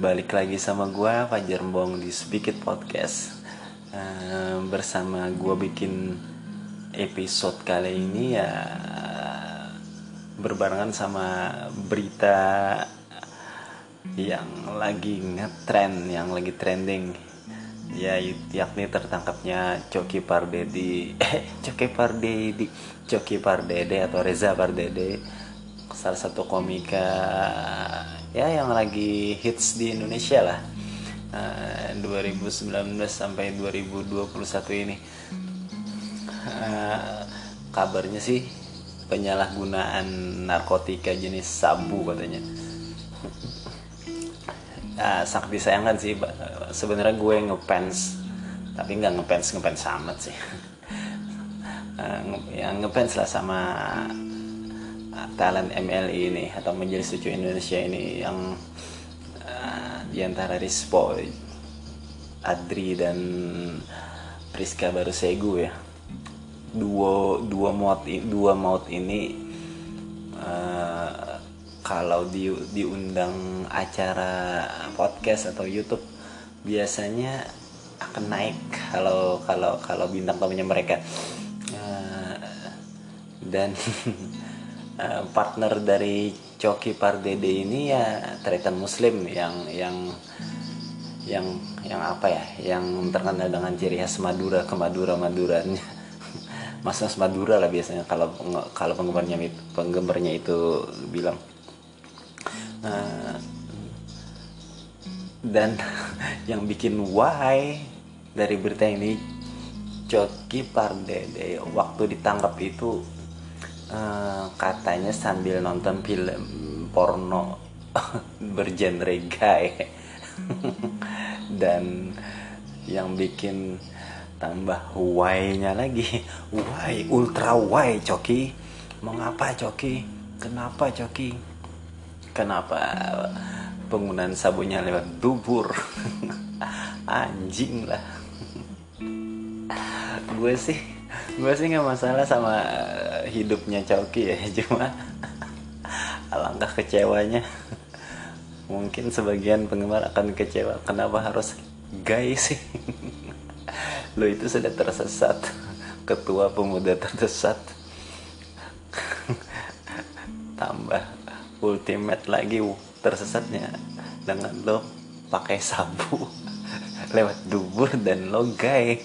Balik lagi sama gue Fajar Mbong di Speak It Podcast. Uh, Bersama gue bikin episode kali ini ya Berbarengan sama berita yang lagi ngetrend, yang lagi trending. Ya yakni tertangkapnya Coki Pardede. Eh Coki Pardede Coki Pardede atau Reza Pardede. Salah satu komika ya yang lagi hits di Indonesia lah. Uh, eh, 2019 sampai 2021 ini. Uh, kabarnya sih penyalahgunaan narkotika jenis sabu katanya. Uh, sangat disayangkan sih sebenarnya gue ngefans tapi nggak ngefans ngefans amat sih. Uh, yang ngefans lah sama talent MLI e ini atau Majelis Lucu Indonesia ini yang uh, di antara Rispo, Adri dan Priska Barusegu ya. Dua dua maut dua maut ini uh, kalau di diundang acara podcast atau YouTube biasanya akan naik kalau kalau kalau bintang tamunya mereka. Uh, dan Eh, partner dari Coki Pardede ini ya Tretan Muslim yang yang yang yang apa ya yang terkenal dengan ciri khas Madura ke Madura Maduranya Mas Mas Madura lah biasanya kalau kalau penggemarnya penggemarnya itu bilang. Uh, dan yang bikin why dari berita ini Coki Pardede waktu ditangkap itu uh, katanya sambil nonton film porno bergenre gay dan yang bikin tambah why-nya lagi. Why? Ultra why coki? Mengapa coki? Kenapa coki? Kenapa penggunaan sabunnya lewat dubur? Anjing lah. Gue sih gue sih nggak masalah sama hidupnya Coki ya cuma alangkah kecewanya. Mungkin sebagian penggemar akan kecewa kenapa harus guys sih? Lo itu sudah tersesat ketua pemuda tersesat. Tambah ultimate lagi tersesatnya dengan lo pakai sabu lewat dubur dan lo gay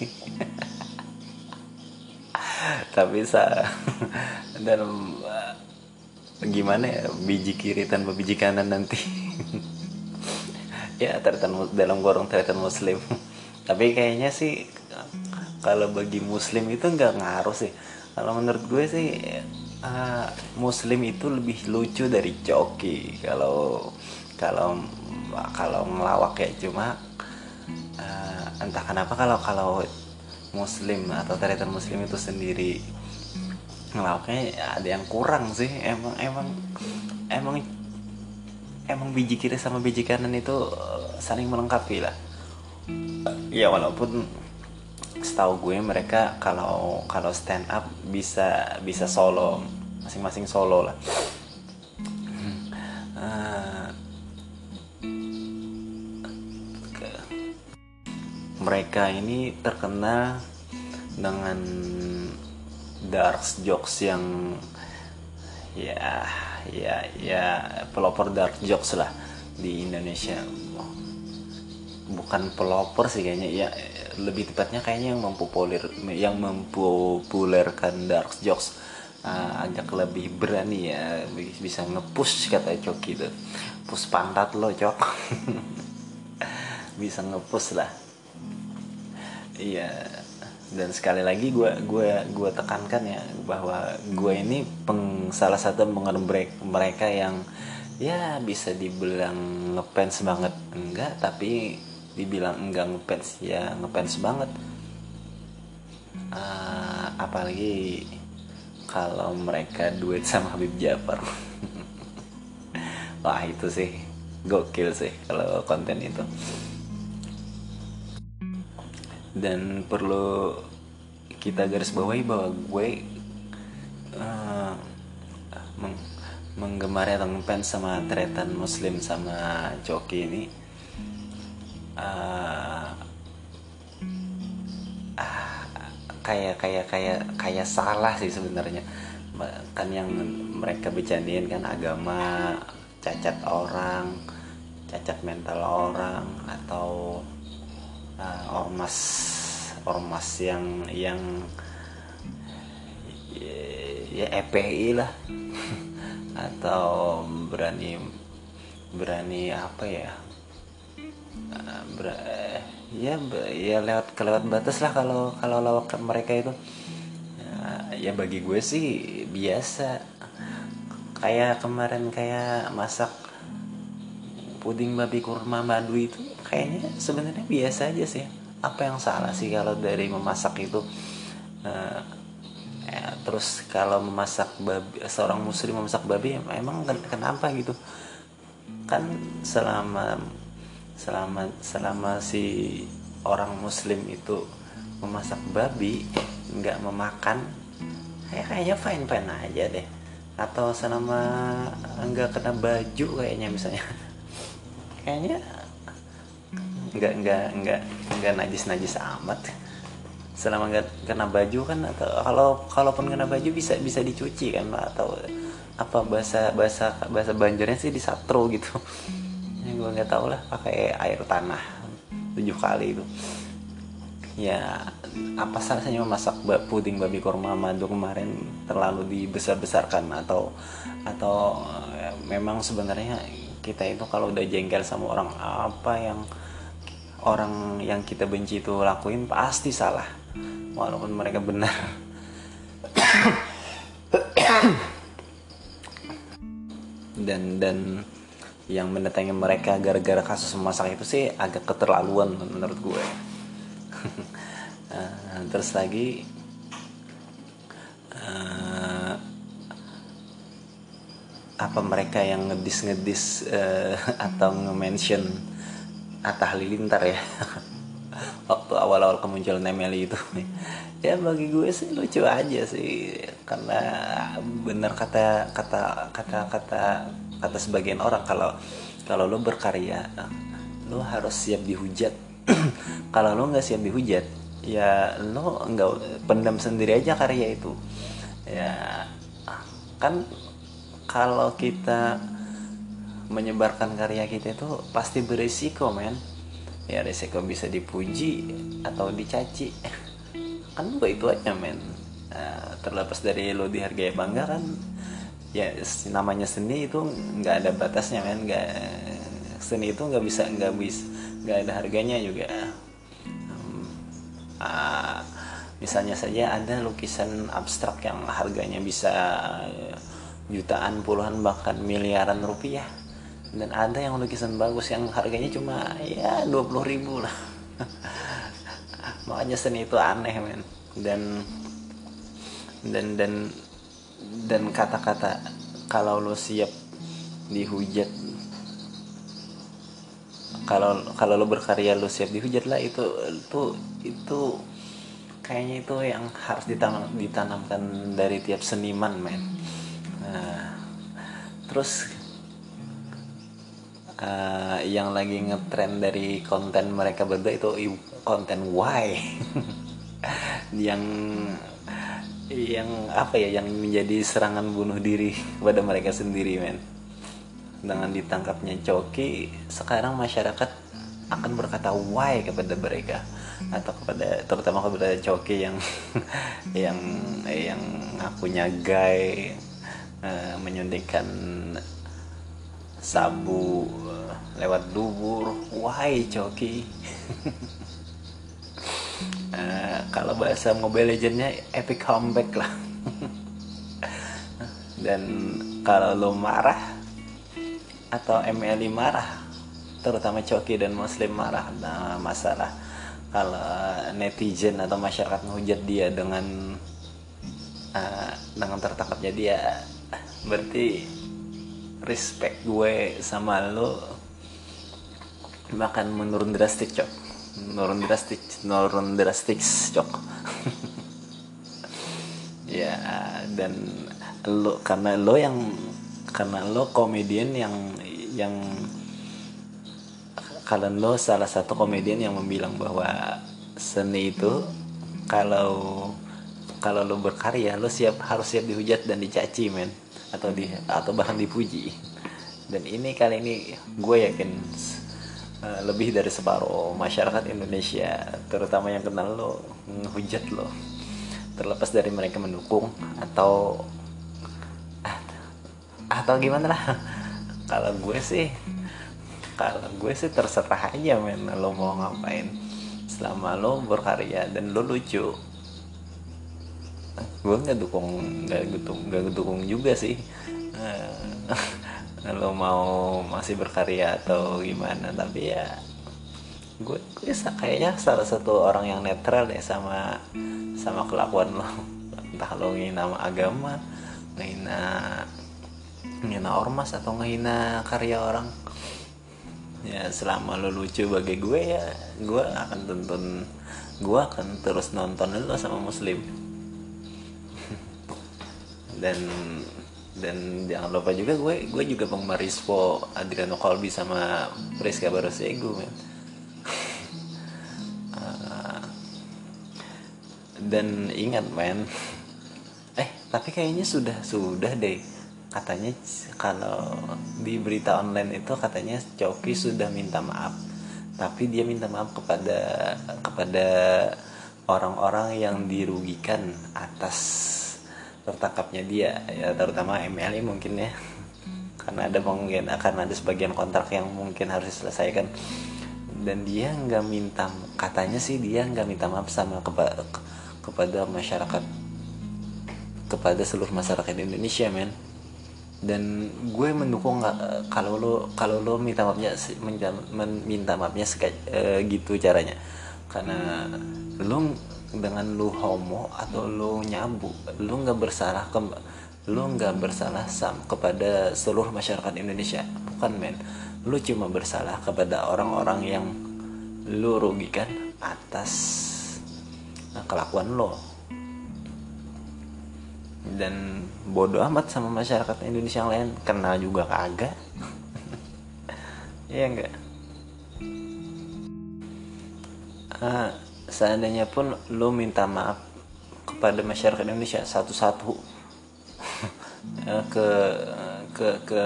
tapi sa dalam gimana ya biji kiri tanpa biji kanan nanti. Ya tertan dalam gorong tertan muslim. Tapi kayaknya sih kalau bagi muslim itu nggak ngaruh sih. Kalau menurut gue sih uh, muslim itu lebih lucu dari coki. Kalau kalau kalau ngelawak ya cuma uh, entah kenapa kalau kalau muslim atau tarian muslim itu sendiri. Ngelawaknya ada yang kurang sih emang emang emang emang biji kiri sama biji kanan itu eh, saling melengkapi lah. Ya walaupun setahu gue mereka kalau kalau stand up bisa bisa solo masing-masing solo lah mereka ini terkenal dengan dark jokes yang ya ya ya pelopor dark jokes lah di Indonesia. Bukan pelopor sih kayaknya ya lebih tepatnya kayaknya yang mempopuler yang mempopulerkan dark jokes. Uh, agak lebih berani ya bisa ngepush kata Coki itu push pantat lo cok. Bisa ngepush lah iya. Dan sekali lagi gue gue gue tekankan ya bahwa gue ini peng, salah satu penggemar mereka yang ya bisa dibilang ngefans banget. Enggak tapi dibilang enggak ngefans ya ngefans banget. Uh, apalagi kalau mereka duet sama Habib Jafar. Wah itu sih gokil sih kalau konten itu dan perlu kita garis bawahi bahwa gue uh, meng menggemari atau ngefans sama tretan muslim sama coki ini uh, kayak kayak kayak kayak salah sih sebenarnya. Kan yang mereka bercandain kan agama cacat orang cacat mental orang atau uh, ormas ormas yang yang ya, ya EPI lah. Atau berani berani apa ya? Uh, ber, ya ya lewat kelewat batas lah kalau kalau lawak mereka itu. Ya bagi gue sih biasa. Kayak kemarin kayak masak puding babi kurma madu itu kayaknya sebenarnya biasa aja sih. Apa yang salah sih kalau dari memasak itu? Uh, ya, terus kalau memasak babi seorang muslim memasak babi emang kenapa gitu? Kan selama selama selama si orang muslim itu memasak babi nggak memakan ya kayaknya fine fine aja deh. Atau selama nggak kena baju kayaknya misalnya. Kayaknya nggak nggak nggak nggak najis najis amat. Selama nggak kena baju kan atau kalau kalaupun kena baju bisa bisa dicuci kan atau apa bahasa bahasa bahasa banjarnya sih disatro gitu. Ya gue nggak tahu lah pakai air tanah tujuh kali itu. Ya apa salahnya memasak puding babi korma madu kemarin terlalu dibesar-besarkan? Atau atau ya, memang sebenarnya kita itu kalau udah jengkel sama orang apa yang orang yang kita benci itu lakuin pasti salah. Walaupun mereka benar. Dan dan yang mendatangi mereka gara-gara kasus memasak itu sih agak keterlaluan menurut gue. Uh, terus lagi uh, apa mereka yang ngedis-ngedis uh, atau nge-mention Atta Halilintar ya. Waktu awal-awal kemunculan Emily itu. Ya bagi gue sih lucu aja sih. Karena benar kata kata kata kata kata sebagian orang kalau kalau lo berkarya lo harus siap dihujat. Kalau lo nggak siap dihujat ya lo nggak pendam sendiri aja karya itu. Ya kan kalau kita menyebarkan karya kita itu pasti berisiko men. Ya risiko bisa dipuji atau dicaci. Kan gue itu aja men. Nah, terlepas dari lo dihargai bangga kan ya namanya seni itu nggak ada batasnya men. Nggak seni itu nggak bisa nggak bisa nggak ada harganya juga. Uh, misalnya saja ada lukisan abstrak yang harganya bisa jutaan puluhan bahkan miliaran rupiah dan ada yang lukisan bagus yang harganya cuma ya 20 ribu lah. Makanya seni itu aneh men. Dan dan dan dan kata-kata kalau lo siap dihujat kalau kalau lo berkarya lo siap dihujat lah itu itu itu kayaknya itu yang harus ditanam ditanamkan dari tiap seniman men. Nah, terus uh, yang lagi ngetrend dari konten mereka berdua itu konten why yang yang apa ya yang menjadi serangan bunuh diri kepada mereka sendiri men. Dengan ditangkapnya Coki sekarang masyarakat akan berkata why kepada mereka. Atau kepada terutama kepada Coki yang yang yang ngakunya gay uh, menyuntikkan sabu lewat dubur. Why Coki. Uh, kalau bahasa Mobile Legendnya epic comeback lah. Dan kalau lo marah atau MLI marah terutama Coki dan Muslim marah nah, masalah kalau netizen atau masyarakat menghujat dia dengan uh, dengan tertangkapnya dia. Berarti respect gue sama lo bahkan menurun drastis cok. Menurun drastis menurun drastis cok. Ya dan lo karena lo yang karena lo komedian yang yang Kalen lo salah satu komedian yang membilang bahwa seni itu kalau kalau lo berkarya lo siap harus siap dihujat dan dicaci men atau di atau bahkan dipuji. Dan ini kali ini gue yakin uh, lebih dari separuh masyarakat Indonesia terutama yang kenal lo ngehujat lo. Terlepas dari mereka mendukung atau atau gimana lah. Kalau gue sih kalau gue sih terserah aja men lo mau ngapain. Selama lo berkarya dan lo lucu gue nggak dukung nggak dukung nggak dukung juga sih. Uh, lo mau masih berkarya atau gimana tapi ya gue gue kayaknya salah satu orang yang netral deh sama sama kelakuan lo. Entah lo ngina agama ngina ngina ormas atau ngina karya orang. Ya selama lo lucu bagi gue ya gue akan tonton gue akan terus nonton lo sama muslim dan dan jangan lupa juga gue gue juga penggemar Rispo Adriano Colby sama Priska Barosego men. Uh, dan ingat men eh tapi kayaknya sudah sudah deh. Katanya kalau di berita online itu katanya Coki sudah minta maaf. Tapi dia minta maaf kepada kepada orang-orang yang dirugikan atas tertangkapnya dia ya terutama MLI mungkin ya. Karena ada mungkin akan ada sebagian kontrak yang mungkin harus diselesaikan. Dan dia nggak minta katanya sih dia nggak minta maaf sama kepa, kepada masyarakat. Kepada seluruh masyarakat Indonesia men. Dan gue mendukung nggak kalau lo kalau lo minta maafnya minta, minta maafnya e, gitu caranya. Karena lo dengan lo homo atau lo nyabu lo nggak bersalah ke lo nggak bersalah sam kepada seluruh masyarakat Indonesia. Bukan men. Lo cuma bersalah kepada orang-orang yang lo rugikan atas kelakuan lo dan bodoh amat sama masyarakat Indonesia yang lain. Kenal juga kagak. Iya enggak uh, seandainya pun lo minta maaf kepada masyarakat Indonesia satu-satu uh, ke ke ke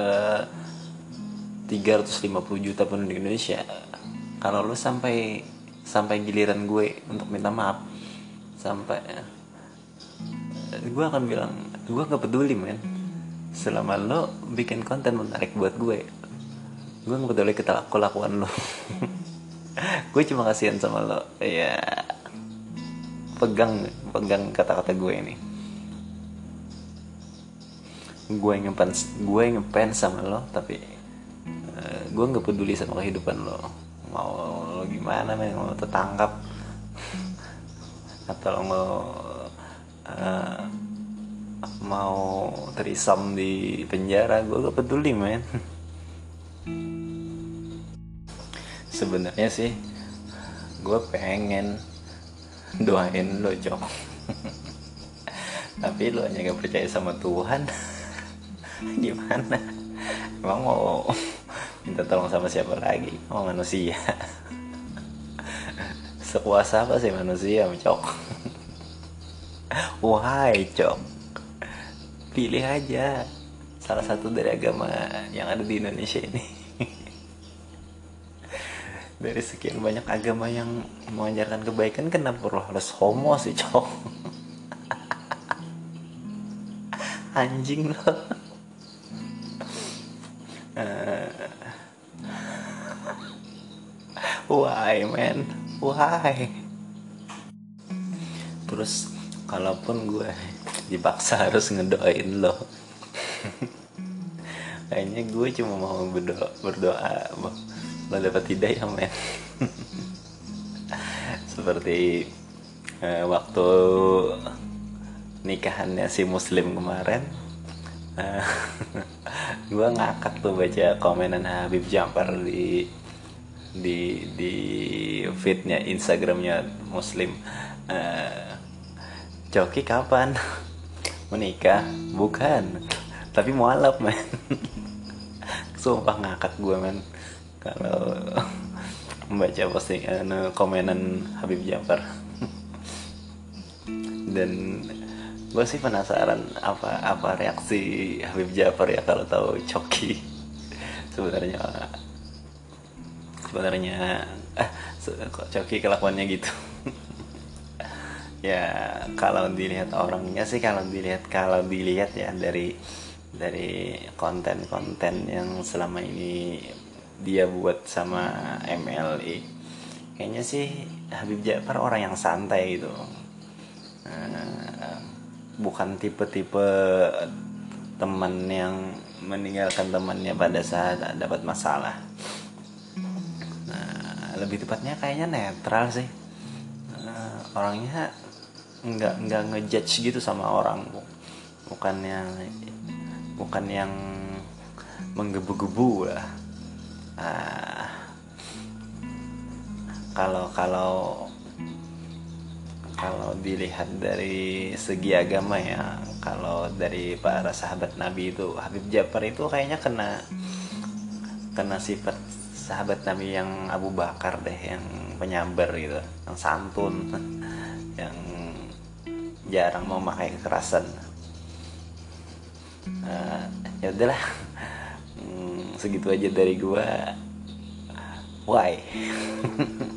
350 juta penduduk Indonesia kalau lo sampai sampai giliran gue untuk minta maaf sampai gue akan bilang gue gak peduli men. Selama lo bikin konten menarik buat gue gue gak peduli kita kelakuan lo gue cuma kasihan sama lo. Ya pegang pegang kata-kata gue ini. Gue ngefans gue ngefans sama lo tapi uh, gue nggak peduli sama kehidupan lo. Mau lo gimana men? Mau tertangkap? Atau lo mau uh, mau terisam di penjara? Gue gak peduli men sebenarnya sih gue pengen doain lo cok. Tapi lo hanya gak percaya sama Tuhan. Gimana? Emang mau minta tolong sama siapa lagi? Mau manusia. Sekuasa apa sih manusia cok? Wahai cok? Pilih aja. Salah satu dari agama yang ada di Indonesia ini Dari sekian banyak agama yang mengajarkan kebaikan Kenapa lo harus homo sih cok? Anjing lo. Uh, Why man? Why? Terus kalaupun gue dipaksa harus ngedoain lo kayaknya gue cuma mau berdoa berdoa lo dapat hidayah men seperti uh, waktu nikahannya si muslim kemarin uh, gue ngakak tuh baca komenan Habib Jampar di di di feednya Instagramnya Muslim uh, Coki kapan? Menikah? Bukan. Tapi mualaf men. Sumpah ngakak gue men. Kalau membaca posting uh, komenan Habib Jafar. Dan gue sih penasaran apa apa reaksi Habib Jafar ya kalau tahu Coki. Sebenarnya sebenarnya ah, kok Coki kelakuannya gitu? Ya kalau dilihat orangnya sih kalau dilihat kalau dilihat ya dari dari konten-konten yang selama ini dia buat sama MLE kayaknya sih Habib Jafar orang yang santai gitu. Uh, bukan tipe-tipe teman yang meninggalkan temannya pada saat dapat masalah. Nah, lebih tepatnya kayaknya netral sih. Uh, orangnya nggak nggak ngejudge gitu sama orang. Bukan bukan yang menggebu-gebu lah uh, kalau kalau kalau dilihat dari segi agama ya kalau dari para sahabat Nabi itu Habib Jafar itu kayaknya kena kena sifat sahabat Nabi yang Abu Bakar deh yang penyambar gitu yang santun yang jarang memakai kekerasan. Uh, ya udahlah hmm, segitu aja dari gua. Why